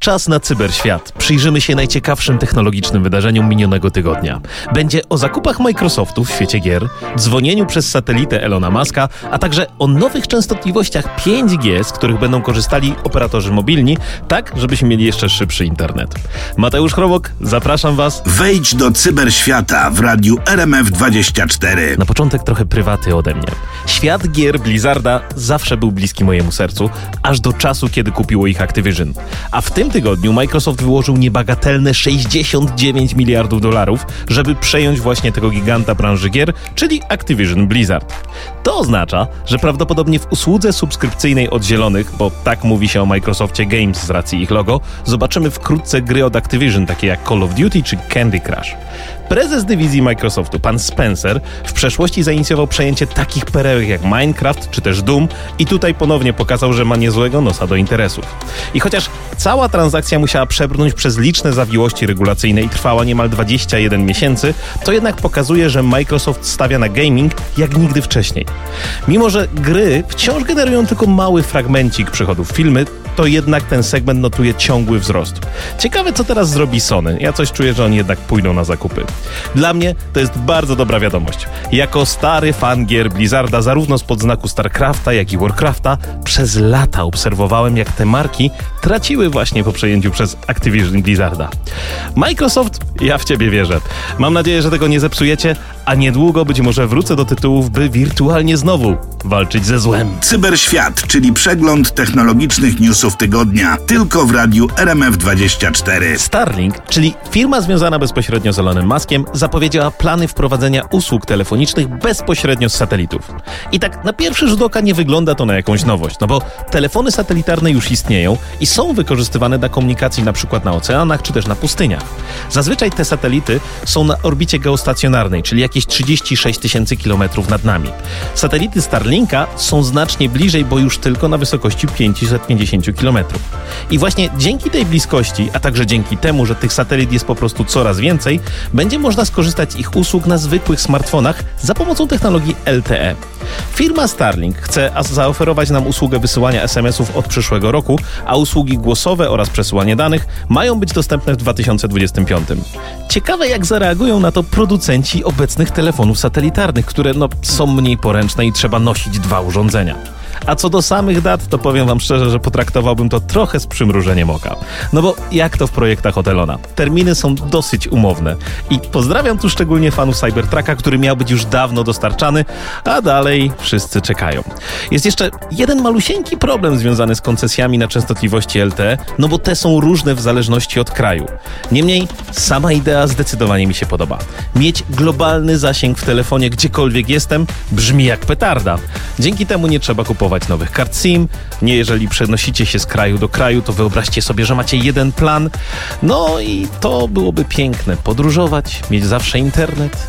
Czas na cyberświat. Przyjrzymy się najciekawszym technologicznym wydarzeniom minionego tygodnia. Będzie o zakupach Microsoftu w świecie gier, dzwonieniu przez satelitę Elona Muska, a także o nowych częstotliwościach 5G, z których będą korzystali operatorzy mobilni, tak żebyśmy mieli jeszcze szybszy internet. Mateusz Chrobok, zapraszam Was. Wejdź do cyberświata w radiu RMF24. Na początek trochę prywaty ode mnie. Świat gier Blizzarda zawsze był bliski mojemu sercu, aż do czasu, kiedy kupiło ich Activision. A w tym tygodniu Microsoft wyłożył niebagatelne 69 miliardów dolarów, żeby przejąć właśnie tego giganta branży gier, czyli Activision Blizzard. To oznacza, że prawdopodobnie w usłudze subskrypcyjnej od zielonych, bo tak mówi się o Microsoftie Games z racji ich logo, zobaczymy wkrótce gry od Activision, takie jak Call of Duty czy Candy Crush. Prezes dywizji Microsoftu, pan Spencer, w przeszłości zainicjował przejęcie takich perełek jak Minecraft czy też Doom i tutaj ponownie pokazał, że ma niezłego nosa do interesów. I chociaż cała transakcja musiała przebrnąć przez liczne zawiłości regulacyjne i trwała niemal 21 miesięcy, to jednak pokazuje, że Microsoft stawia na gaming jak nigdy wcześniej. Mimo, że gry wciąż generują tylko mały fragmencik przychodów filmy, to jednak ten segment notuje ciągły wzrost. Ciekawe, co teraz zrobi Sony. Ja coś czuję, że oni jednak pójdą na zakupy. Dla mnie to jest bardzo dobra wiadomość. Jako stary fan gier Blizzarda, zarówno z podznaku StarCrafta, jak i Warcrafta, przez lata obserwowałem, jak te marki traciły właśnie po przejęciu przez Activision Blizzarda. Microsoft, ja w ciebie wierzę. Mam nadzieję, że tego nie zepsujecie, a niedługo być może wrócę do tytułów, by wirtualnie znowu walczyć ze złem. Cyberświat, czyli przegląd technologicznych newsów tygodnia, tylko w radiu RMF24. Starlink, czyli firma związana bezpośrednio z Elonem Muskiem, zapowiedziała plany wprowadzenia usług telefonicznych bezpośrednio z satelitów. I tak na pierwszy rzut oka nie wygląda to na jakąś nowość, no bo telefony satelitarne już istnieją i są wykorzystywane do komunikacji na przykład na oceanach czy też na pustyniach. Zazwyczaj te satelity są na orbicie geostacjonarnej, czyli jakieś 36 tysięcy kilometrów nad nami. Satelity Starlinka są znacznie bliżej, bo już tylko na wysokości 550 kilometrów. I właśnie dzięki tej bliskości, a także dzięki temu, że tych satelit jest po prostu coraz więcej, będzie można skorzystać ich usług na zwykłych smartfonach za pomocą technologii LTE. Firma Starlink chce zaoferować nam usługę wysyłania SMS-ów od przyszłego roku, a usługi głosowe oraz przesyłanie danych mają być dostępne w 2025. Ciekawe jak zareagują na to producenci obecnych telefonów satelitarnych, które no, są mniej poręczne i trzeba nosić dwa urządzenia. A co do samych dat, to powiem wam szczerze, że potraktowałbym to trochę z przymrużeniem oka. No bo jak to w projektach Hotelona? Terminy są dosyć umowne. I pozdrawiam tu szczególnie fanów Cybertrucka, który miał być już dawno dostarczany, a dalej wszyscy czekają. Jest jeszcze jeden malusieńki problem związany z koncesjami na częstotliwości LTE, no bo te są różne w zależności od kraju. Niemniej sama idea zdecydowanie mi się podoba. Mieć globalny zasięg w telefonie gdziekolwiek jestem brzmi jak petarda. Dzięki temu nie trzeba kupować nowych kart SIM. Nie jeżeli przenosicie się z kraju do kraju, to wyobraźcie sobie, że macie jeden plan. No i to byłoby piękne. Podróżować, mieć zawsze internet.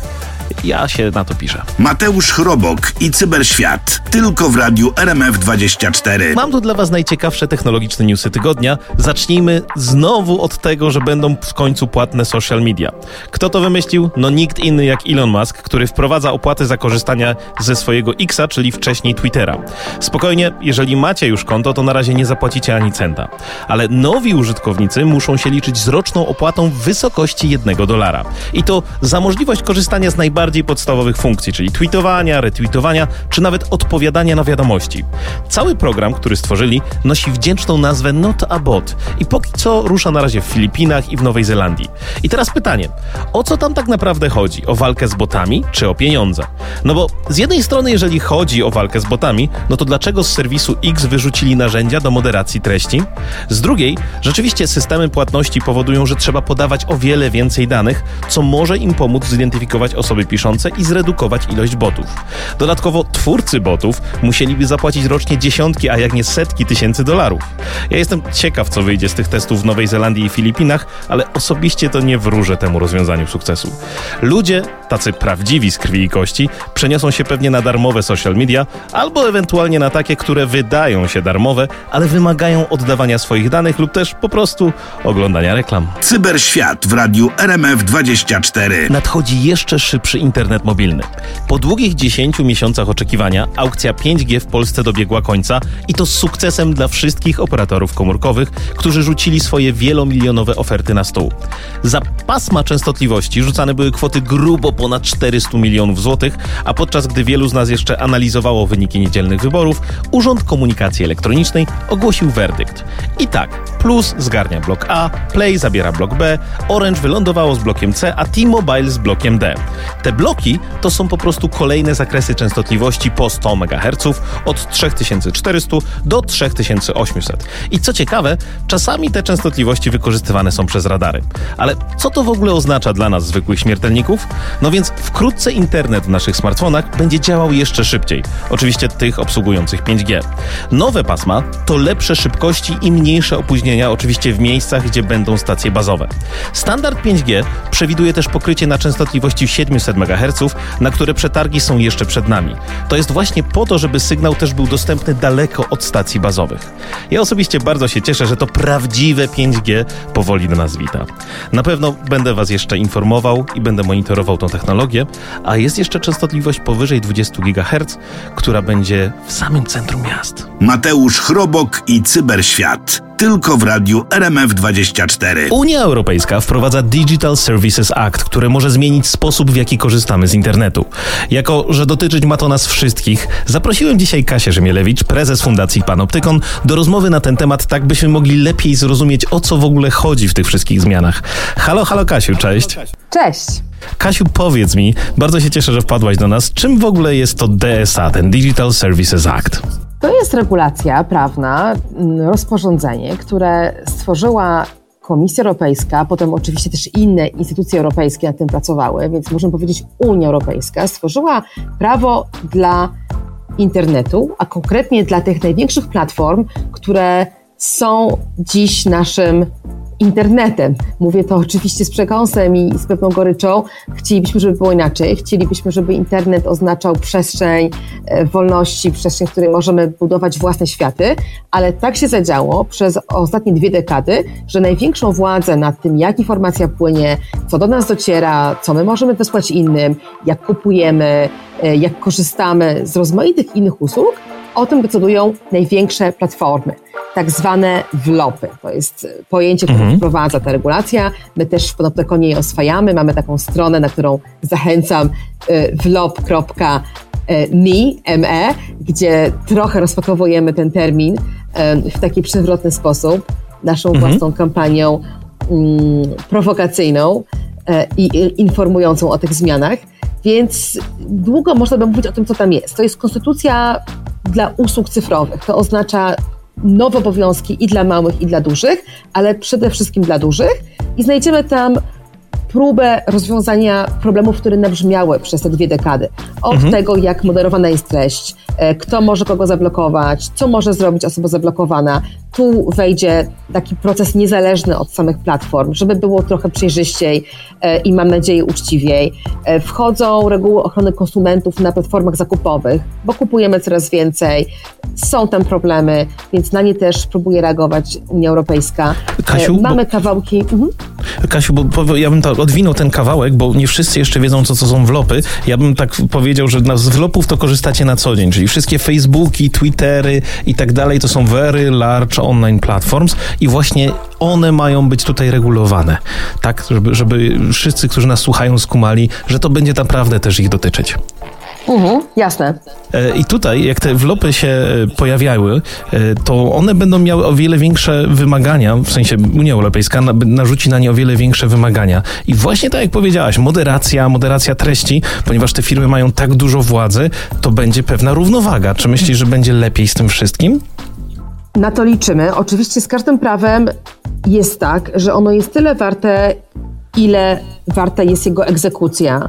Ja się na to piszę. Mateusz Chrobok i Cyberświat, tylko w radiu RMF24. Mam tu dla Was najciekawsze technologiczne newsy tygodnia. Zacznijmy znowu od tego, że będą w końcu płatne social media. Kto to wymyślił? No nikt inny jak Elon Musk, który wprowadza opłaty za korzystanie ze swojego Xa, czyli wcześniej Twittera. Spokojnie, jeżeli macie już konto, to na razie nie zapłacicie ani centa. Ale nowi użytkownicy muszą się liczyć z roczną opłatą w wysokości jednego dolara. I to za możliwość korzystania z najbardziej podstawowych funkcji, czyli tweetowania, retweetowania, czy nawet odpowiadania na wiadomości. Cały program, który stworzyli, nosi wdzięczną nazwę Not a Bot i póki co rusza na razie w Filipinach i w Nowej Zelandii. I teraz pytanie, o co tam tak naprawdę chodzi? O walkę z botami, czy o pieniądze? No bo z jednej strony, jeżeli chodzi o walkę z botami, no to dlaczego z serwisu X wyrzucili narzędzia do moderacji treści? Z drugiej, rzeczywiście systemy płatności powodują, że trzeba podawać o wiele więcej danych, co może im pomóc zidentyfikować osoby piszące i zredukować ilość botów. Dodatkowo twórcy botów musieliby zapłacić rocznie dziesiątki, a jak nie setki tysięcy dolarów. Ja jestem ciekaw, co wyjdzie z tych testów w Nowej Zelandii i Filipinach, ale osobiście to nie wróżę temu rozwiązaniu sukcesu. Ludzie tacy prawdziwi z krwi i kości, przeniosą się pewnie na darmowe social media, albo ewentualnie na takie, które wydają się darmowe, ale wymagają oddawania swoich danych lub też po prostu oglądania reklam. Cyberświat w radiu RMF24. Nadchodzi jeszcze szybszy internet mobilny. Po długich 10 miesiącach oczekiwania aukcja 5G w Polsce dobiegła końca i to z sukcesem dla wszystkich operatorów komórkowych, którzy rzucili swoje wielomilionowe oferty na stół. Za pasma częstotliwości rzucane były kwoty grubo ponad 400 milionów złotych, a podczas gdy wielu z nas jeszcze analizowało wyniki niedzielnych wyborów, Urząd Komunikacji Elektronicznej ogłosił werdykt. I tak, Plus zgarnia blok A, Play zabiera blok B, Orange wylądowało z blokiem C, a T-Mobile z blokiem D. Te bloki to są po prostu kolejne zakresy częstotliwości po 100 MHz od 3400 do 3800. I co ciekawe, czasami te częstotliwości wykorzystywane są przez radary. Ale co to w ogóle oznacza dla nas, zwykłych śmiertelników? No więc wkrótce internet w naszych smartfonach będzie działał jeszcze szybciej. Oczywiście tych obsługujących 5G. Nowe pasma to lepsze szybkości i mniejsze opóźnienia, oczywiście w miejscach, gdzie będą stacje bazowe. Standard 5G przewiduje też pokrycie na częstotliwości 700 MHz, na które przetargi są jeszcze przed nami. To jest właśnie po to, żeby sygnał też był dostępny daleko od stacji bazowych. Ja osobiście bardzo się cieszę, że to prawdziwe 5G powoli do nas wita. Na pewno będę Was jeszcze informował i będę monitorował tą technologię, a jest jeszcze częstotliwość powyżej 20 GHz, która będzie w samym centrum miast. Mateusz Chrobok i Cyberświat. Tylko w radiu RMF24. Unia Europejska wprowadza Digital Services Act, który może zmienić sposób, w jaki korzystamy z internetu. Jako, że dotyczyć ma to nas wszystkich, zaprosiłem dzisiaj Kasię Rzemielewicz, prezes Fundacji Panoptykon, do rozmowy na ten temat, tak byśmy mogli lepiej zrozumieć, o co w ogóle chodzi w tych wszystkich zmianach. Halo, halo Kasiu, cześć. Cześć. Kasiu, powiedz mi, bardzo się cieszę, że wpadłaś do nas. Czym w ogóle jest to DSA, ten Digital Services Act? To jest regulacja prawna, mm, rozporządzenie, które stworzyła Komisja Europejska, potem oczywiście też inne instytucje europejskie nad tym pracowały, więc możemy powiedzieć Unia Europejska stworzyła prawo dla internetu, a konkretnie dla tych największych platform, które są dziś naszym internetem. Mówię to oczywiście z przekąsem i z pewną goryczą. Chcielibyśmy, żeby było inaczej. Chcielibyśmy, żeby internet oznaczał przestrzeń e, wolności, przestrzeń, w której możemy budować własne światy, ale tak się zadziało przez ostatnie dwie dekady, że największą władzę nad tym, jak informacja płynie, co do nas dociera, co my możemy wysłać innym, jak kupujemy, e, jak korzystamy z rozmaitych innych usług, o tym decydują największe platformy tak zwane wlopy. To jest pojęcie, które mhm. wprowadza ta regulacja. My też w Panoptykonie je oswajamy. Mamy taką stronę, na którą zachęcam y, vlop.me, me, gdzie trochę rozpakowujemy ten termin w taki przewrotny sposób, naszą mhm. własną kampanią mm, prowokacyjną y, i informującą o tych zmianach. Więc długo można by mówić o tym, co tam jest. To jest konstytucja dla usług cyfrowych. To oznacza nowe obowiązki i dla małych, i dla dużych, ale przede wszystkim dla dużych. I znajdziemy tam próbę rozwiązania problemów, które nabrzmiały przez te dwie dekady. Od mhm. tego, jak moderowana jest treść, kto może kogo zablokować, co może zrobić osoba zablokowana. Tu wejdzie taki proces niezależny od samych platform, żeby było trochę przejrzyściej e, i mam nadzieję uczciwiej. E, wchodzą reguły ochrony konsumentów na platformach zakupowych, bo kupujemy coraz więcej. Są tam problemy, więc na nie też próbuje reagować Unia Europejska. Kasiu, Mamy kawałki. Mhm. Kasiu, bo ja bym tak odwinął ten kawałek, bo nie wszyscy jeszcze wiedzą, co to są wlopy. Ja bym tak powiedział, że z wlopów to korzystacie na co dzień, czyli wszystkie Facebooki, Twittery i tak dalej, to są very large online platforms i właśnie one mają być tutaj regulowane, tak, żeby, żeby wszyscy, którzy nas słuchają, skumali, że to będzie naprawdę też ich dotyczyć. Mhm, jasne. E, I tutaj, jak te wlopy się e, pojawiały, e, to one będą miały o wiele większe wymagania, w sensie Unia Europejska narzuci na nie o wiele większe wymagania. I właśnie tak jak powiedziałaś, moderacja, moderacja treści, ponieważ te firmy mają tak dużo władzy, to będzie pewna równowaga. Czy myślisz, że będzie lepiej z tym wszystkim? Na to liczymy. Oczywiście z każdym prawem jest tak, że ono jest tyle warte, ile warta jest jego egzekucja,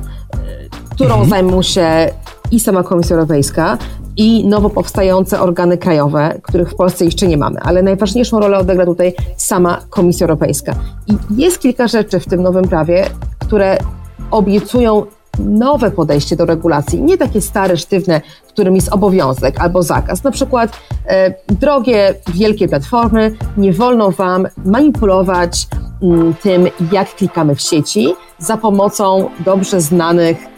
którą mhm. zajmą się i sama Komisja Europejska, i nowo powstające organy krajowe, których w Polsce jeszcze nie mamy. Ale najważniejszą rolę odegra tutaj sama Komisja Europejska. I jest kilka rzeczy w tym nowym prawie, które obiecują nowe podejście do regulacji, nie takie stare, sztywne, w którym jest obowiązek albo zakaz. Na przykład, e, drogie, wielkie platformy, nie wolno Wam manipulować m, tym, jak klikamy w sieci za pomocą dobrze znanych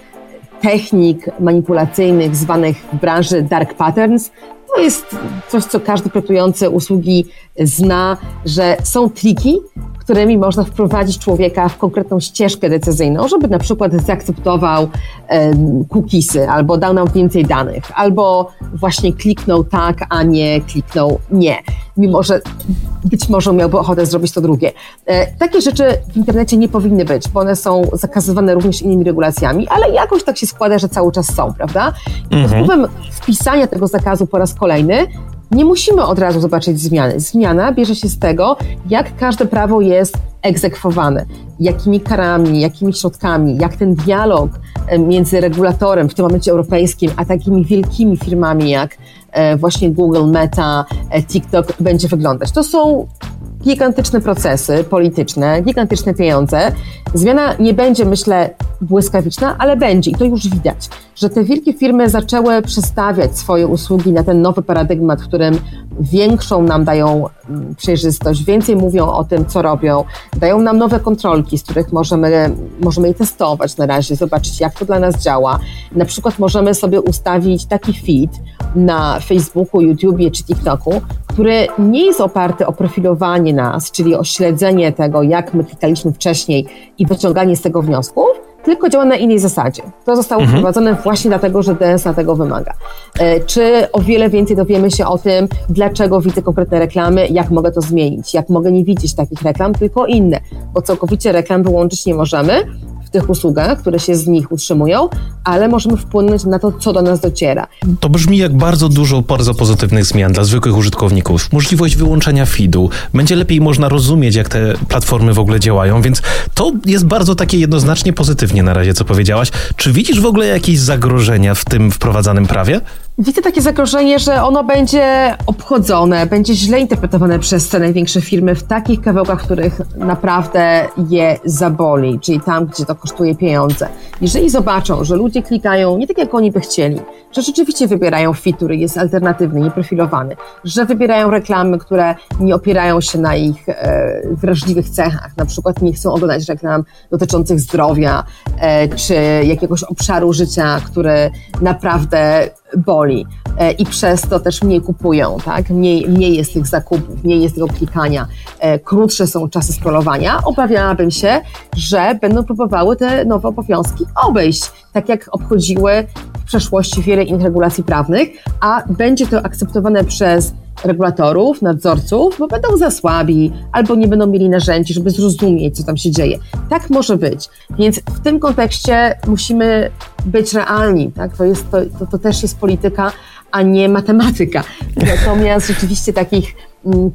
technik manipulacyjnych zwanych w branży dark patterns. To jest coś, co każdy projektujący usługi zna, że są triki, którymi można wprowadzić człowieka w konkretną ścieżkę decyzyjną, żeby na przykład zaakceptował cookiesy, albo dał nam więcej danych, albo właśnie kliknął tak, a nie kliknął nie, mimo że być może miałby ochotę zrobić to drugie. E, takie rzeczy w internecie nie powinny być, bo one są zakazywane również innymi regulacjami, ale jakoś tak się składa, że cały czas są, prawda? I pod wpływem wpisania tego zakazu po raz kolejny nie musimy od razu zobaczyć zmiany. Zmiana bierze się z tego, jak każde prawo jest egzekwowane, jakimi karami, jakimi środkami, jak ten dialog e, między regulatorem, w tym momencie europejskim, a takimi wielkimi firmami jak e, właśnie Google, Meta, e, TikTok będzie wyglądać. To są gigantyczne procesy polityczne, gigantyczne pieniądze. Zmiana nie będzie, myślę, błyskawiczna, ale będzie i to już widać, że te wielkie firmy zaczęły przestawiać swoje usługi na ten nowy paradygmat, w którym większą nam dają mm, przejrzystość, więcej mówią o tym, co robią, dają nam nowe kontrolki, z których możemy, możemy je testować na razie, zobaczyć, jak to dla nas działa. Na przykład możemy sobie ustawić taki feed na Facebooku, YouTubie czy TikToku, który nie jest oparty o profilowanie nas, czyli o śledzenie tego, jak my klikaliśmy wcześniej i wyciąganie z tego wniosków, tylko działa na innej zasadzie. To zostało mhm. wprowadzone właśnie dlatego, że DNS na tego wymaga. E, czy o wiele więcej dowiemy się o tym, dlaczego widzę konkretne reklamy, jak mogę to zmienić, jak mogę nie widzieć takich reklam, tylko inne, bo całkowicie reklam wyłączyć nie możemy, tych usługach, które się z nich utrzymują, ale możemy wpłynąć na to, co do nas dociera. To brzmi jak bardzo dużo bardzo pozytywnych zmian dla zwykłych użytkowników. Możliwość wyłączenia feedu. Będzie lepiej można rozumieć, jak te platformy w ogóle działają, więc to jest bardzo takie jednoznacznie pozytywnie na razie, co powiedziałaś. Czy widzisz w ogóle jakieś zagrożenia w tym wprowadzanym prawie? Widzę takie zagrożenie, że ono będzie obchodzone, będzie źle interpretowane przez te największe firmy w takich kawałkach, których naprawdę je zaboli, czyli tam, gdzie to kosztuje pieniądze. Jeżeli zobaczą, że ludzie klikają nie tak, jak oni by chcieli, że rzeczywiście wybierają fit, który jest alternatywny, nieprofilowany, że wybierają reklamy, które nie opierają się na ich e, wrażliwych cechach, na przykład nie chcą oglądać reklam dotyczących zdrowia e, czy jakiegoś obszaru życia, który naprawdę boli e, i przez to też mniej kupują, tak? Mniej, mniej jest tych zakupów, mniej jest tego klikania, e, krótsze są czasy scrollowania. Obawiałabym się, że będą próbowały te nowe obowiązki obejść, tak jak obchodziły w przeszłości wiele innych regulacji prawnych, a będzie to akceptowane przez regulatorów, nadzorców, bo będą za słabi albo nie będą mieli narzędzi, żeby zrozumieć, co tam się dzieje. Tak może być. Więc w tym kontekście musimy być realni. Tak? To, jest, to, to, to też jest polityka, a nie matematyka. Natomiast rzeczywiście takich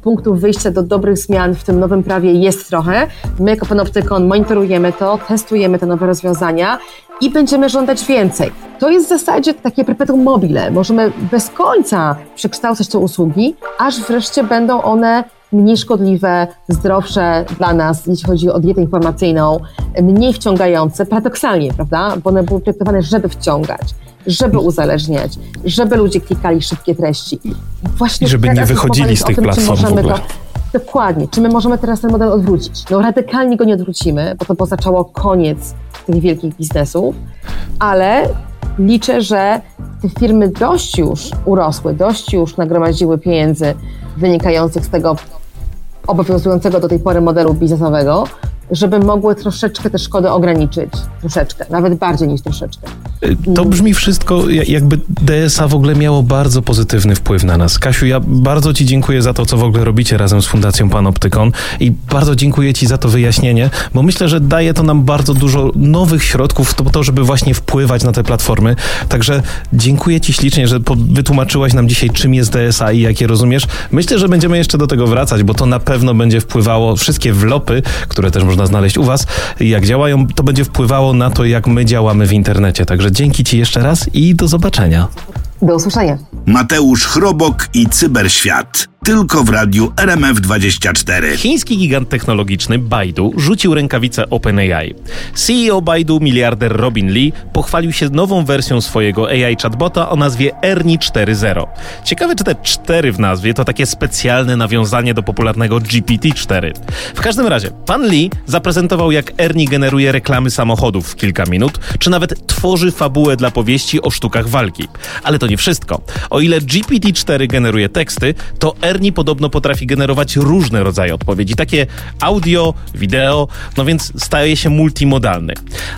punktów wyjścia do dobrych zmian w tym nowym prawie jest trochę. My jako Panoptykon monitorujemy to, testujemy te nowe rozwiązania i będziemy żądać więcej. To jest w zasadzie takie perpetuum mobile. Możemy bez końca przekształcać te usługi, aż wreszcie będą one mniej szkodliwe, zdrowsze dla nas, jeśli chodzi o dietę informacyjną, mniej wciągające, paradoksalnie, prawda? Bo one były projektowane, żeby wciągać, żeby uzależniać, żeby ludzie klikali szybkie treści. Właśnie I żeby nie wychodzili z tych tym, platform w ogóle. To, dokładnie. Czy my możemy teraz ten model odwrócić? No radykalnie go nie odwrócimy, bo to oznaczało koniec tych wielkich biznesów, ale liczę, że te firmy dość już urosły, dość już nagromadziły pieniędzy wynikających z tego obowiązującego do tej pory modelu biznesowego, żeby mogły troszeczkę te szkody ograniczyć. Troszeczkę, nawet bardziej niż troszeczkę. To brzmi wszystko, jakby DSA w ogóle miało bardzo pozytywny wpływ na nas. Kasiu, ja bardzo Ci dziękuję za to, co w ogóle robicie razem z Fundacją Panoptykon i bardzo dziękuję Ci za to wyjaśnienie, bo myślę, że daje to nam bardzo dużo nowych środków po to, żeby właśnie wpływać na te platformy. Także dziękuję Ci ślicznie, że wytłumaczyłaś nam dzisiaj, czym jest DSA i jak je rozumiesz. Myślę, że będziemy jeszcze do tego wracać, bo to na pewno będzie wpływało, wszystkie wlopy, które też można znaleźć u Was, jak działają, to będzie wpływało na to, jak my działamy w internecie. Także dzięki Ci jeszcze raz i do zobaczenia. Do usłyszenia. Mateusz Chrobok i Cyberświat. Tylko w radiu RMF24. Chiński gigant technologiczny Baidu rzucił rękawicę OpenAI. CEO Baidu, miliarder Robin Lee, pochwalił się nową wersją swojego AI chatbota o nazwie Ernie 4.0. Ciekawe, czy te 4 w nazwie to takie specjalne nawiązanie do popularnego GPT-4. W każdym razie, pan Lee zaprezentował, jak Ernie generuje reklamy samochodów w kilka minut, czy nawet tworzy fabułę dla powieści o sztukach walki. Ale to nie wszystko. O ile GPT-4 generuje teksty, to Ernie podobno potrafi generować różne rodzaje odpowiedzi, takie audio, wideo, no więc staje się multimodalny.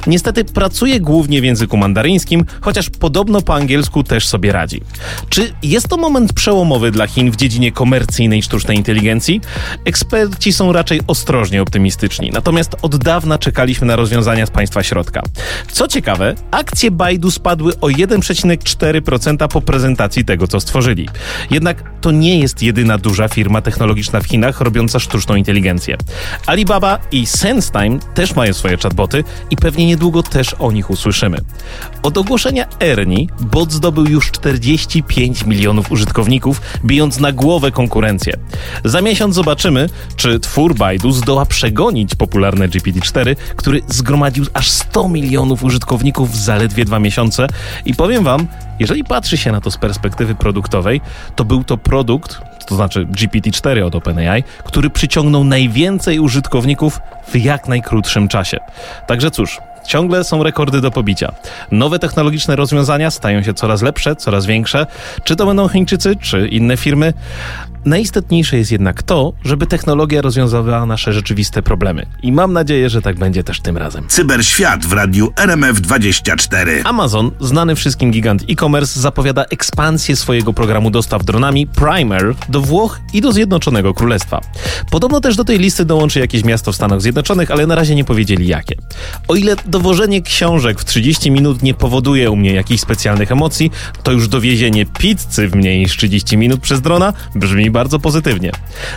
Niestety pracuje głównie w języku mandaryńskim, chociaż podobno po angielsku też sobie radzi. Czy jest to moment przełomowy dla Chin w dziedzinie komercyjnej sztucznej inteligencji? Eksperci są raczej ostrożnie optymistyczni, natomiast od dawna czekaliśmy na rozwiązania z państwa środka. Co ciekawe, akcje Baidu spadły o 1,4% po prezentacji tego, co stworzyli. Jednak to nie jest jedyna duża firma technologiczna w Chinach robiąca sztuczną inteligencję. Alibaba i SenseTime też mają swoje chatboty i pewnie niedługo też o nich usłyszymy. Od ogłoszenia Ernie bot zdobył już 45 milionów użytkowników, bijąc na głowę konkurencję. Za miesiąc zobaczymy, czy twór Baidu zdoła przegonić popularne GPT-4, który zgromadził aż 100 milionów użytkowników w zaledwie dwa miesiące i powiem wam, jeżeli patrzy się na to z perspektywy produktowej, to był to produkt, to znaczy GPT-4 od OpenAI, który przyciągnął najwięcej użytkowników w jak najkrótszym czasie. Także cóż, Ciągle są rekordy do pobicia. Nowe technologiczne rozwiązania stają się coraz lepsze, coraz większe. Czy to będą Chińczycy, czy inne firmy? Najistotniejsze jest jednak to, żeby technologia rozwiązywała nasze rzeczywiste problemy. I mam nadzieję, że tak będzie też tym razem. Cyberświat w radiu RMF24. Amazon, znany wszystkim gigant e-commerce, zapowiada ekspansję swojego programu dostaw dronami Primer do Włoch i do Zjednoczonego Królestwa. Podobno też do tej listy dołączy jakieś miasto w Stanach Zjednoczonych, ale na razie nie powiedzieli jakie. O ile dowożenie książek w 30 minut nie powoduje u mnie jakichś specjalnych emocji, to już dowiezienie pizzy w mniej niż 30 minut przez drona brzmi bardzo pozytywnie.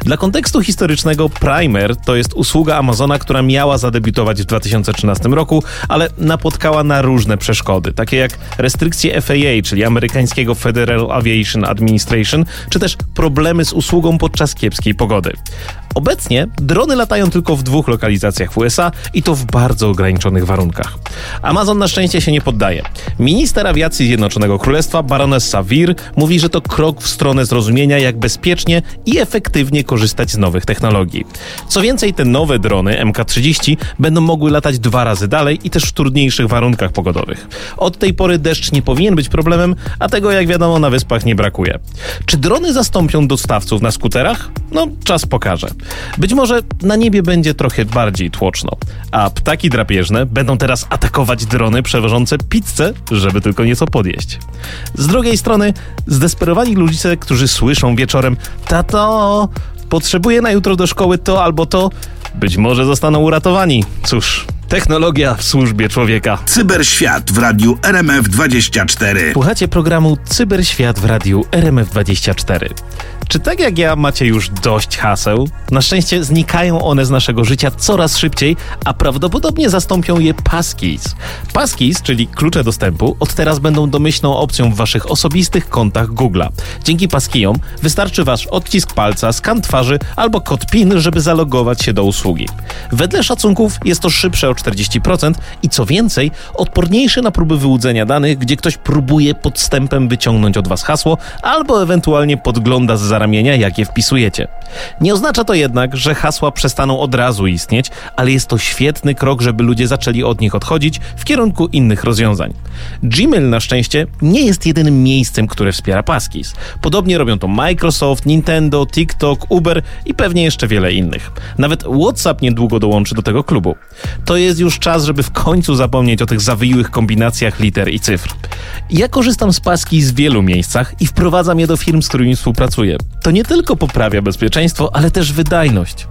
Dla kontekstu historycznego Primer to jest usługa Amazona, która miała zadebiutować w 2013 roku, ale napotkała na różne przeszkody, takie jak restrykcje FAA, czyli amerykańskiego Federal Aviation Administration, czy też problemy z usługą podczas kiepskiej pogody. Obecnie drony latają tylko w dwóch lokalizacjach w USA i to w bardzo ograniczonych warunkach. Amazon na szczęście się nie poddaje. Minister awiacji Zjednoczonego Królestwa Baronessa Vir mówi, że to krok w stronę zrozumienia, jak bezpiecznie i efektywnie korzystać z nowych technologii. Co więcej, te nowe drony MK-30 będą mogły latać dwa razy dalej i też w trudniejszych warunkach pogodowych. Od tej pory deszcz nie powinien być problemem, a tego jak wiadomo na wyspach nie brakuje. Czy drony zastąpią dostawców na skuterach? No, czas pokaże. Być może na niebie będzie trochę bardziej tłoczno, a ptaki drapieżne będą teraz atakować drony przewożące pizzę, żeby tylko nieco podjeść. Z drugiej strony, zdesperowani ludzie, którzy słyszą wieczorem Tato, potrzebuję na jutro do szkoły to albo to, być może zostaną uratowani. Cóż, technologia w służbie człowieka. Cyberświat w radiu RMF24. Słuchacie programu Cyberświat w radiu RMF24. Czy tak jak ja macie już dość haseł? Na szczęście znikają one z naszego życia coraz szybciej, a prawdopodobnie zastąpią je passkeys. Passkeys, czyli klucze dostępu, od teraz będą domyślną opcją w waszych osobistych kontach Google'a. Dzięki passkeyom wystarczy wasz odcisk palca, skan twarzy albo kod PIN, żeby zalogować się do usługi. Wedle szacunków jest to szybsze o 40% i co więcej, odporniejsze na próby wyłudzenia danych, gdzie ktoś próbuje podstępem wyciągnąć od was hasło albo ewentualnie podgląda z ramienia, jak je wpisujecie. Nie oznacza to jednak, że hasła przestaną od razu istnieć, ale jest to świetny krok, żeby ludzie zaczęli od nich odchodzić w kierunku innych rozwiązań. Gmail na szczęście nie jest jedynym miejscem, które wspiera Passkeys. Podobnie robią to Microsoft, Nintendo, TikTok, Uber i pewnie jeszcze wiele innych. Nawet WhatsApp niedługo dołączy do tego klubu. To jest już czas, żeby w końcu zapomnieć o tych zawyłych kombinacjach liter i cyfr. Ja korzystam z Passkeys w wielu miejscach i wprowadzam je do firm, z którymi współpracuję. To nie tylko poprawia bezpieczeństwo, ale też wydajność.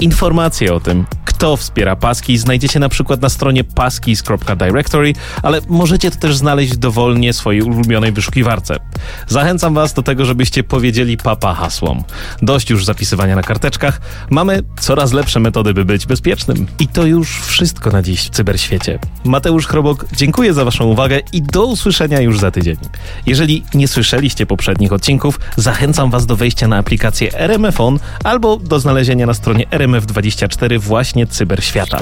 Informacje o tym, kto wspiera Passkeys znajdziecie na przykład na stronie passkeys.directory, ale możecie to też znaleźć dowolnie swojej ulubionej wyszukiwarce. Zachęcam Was do tego, żebyście powiedzieli papa hasłom. Dość już zapisywania na karteczkach, mamy coraz lepsze metody, by być bezpiecznym. I to już wszystko na dziś w cyberświecie. Mateusz Chrobok, dziękuję za Waszą uwagę i do usłyszenia już za tydzień. Jeżeli nie słyszeliście poprzednich odcinków, zachęcam Was do wejścia na aplikację RMF On albo do znalezienia na stronie RMF24 właśnie Cyberświata.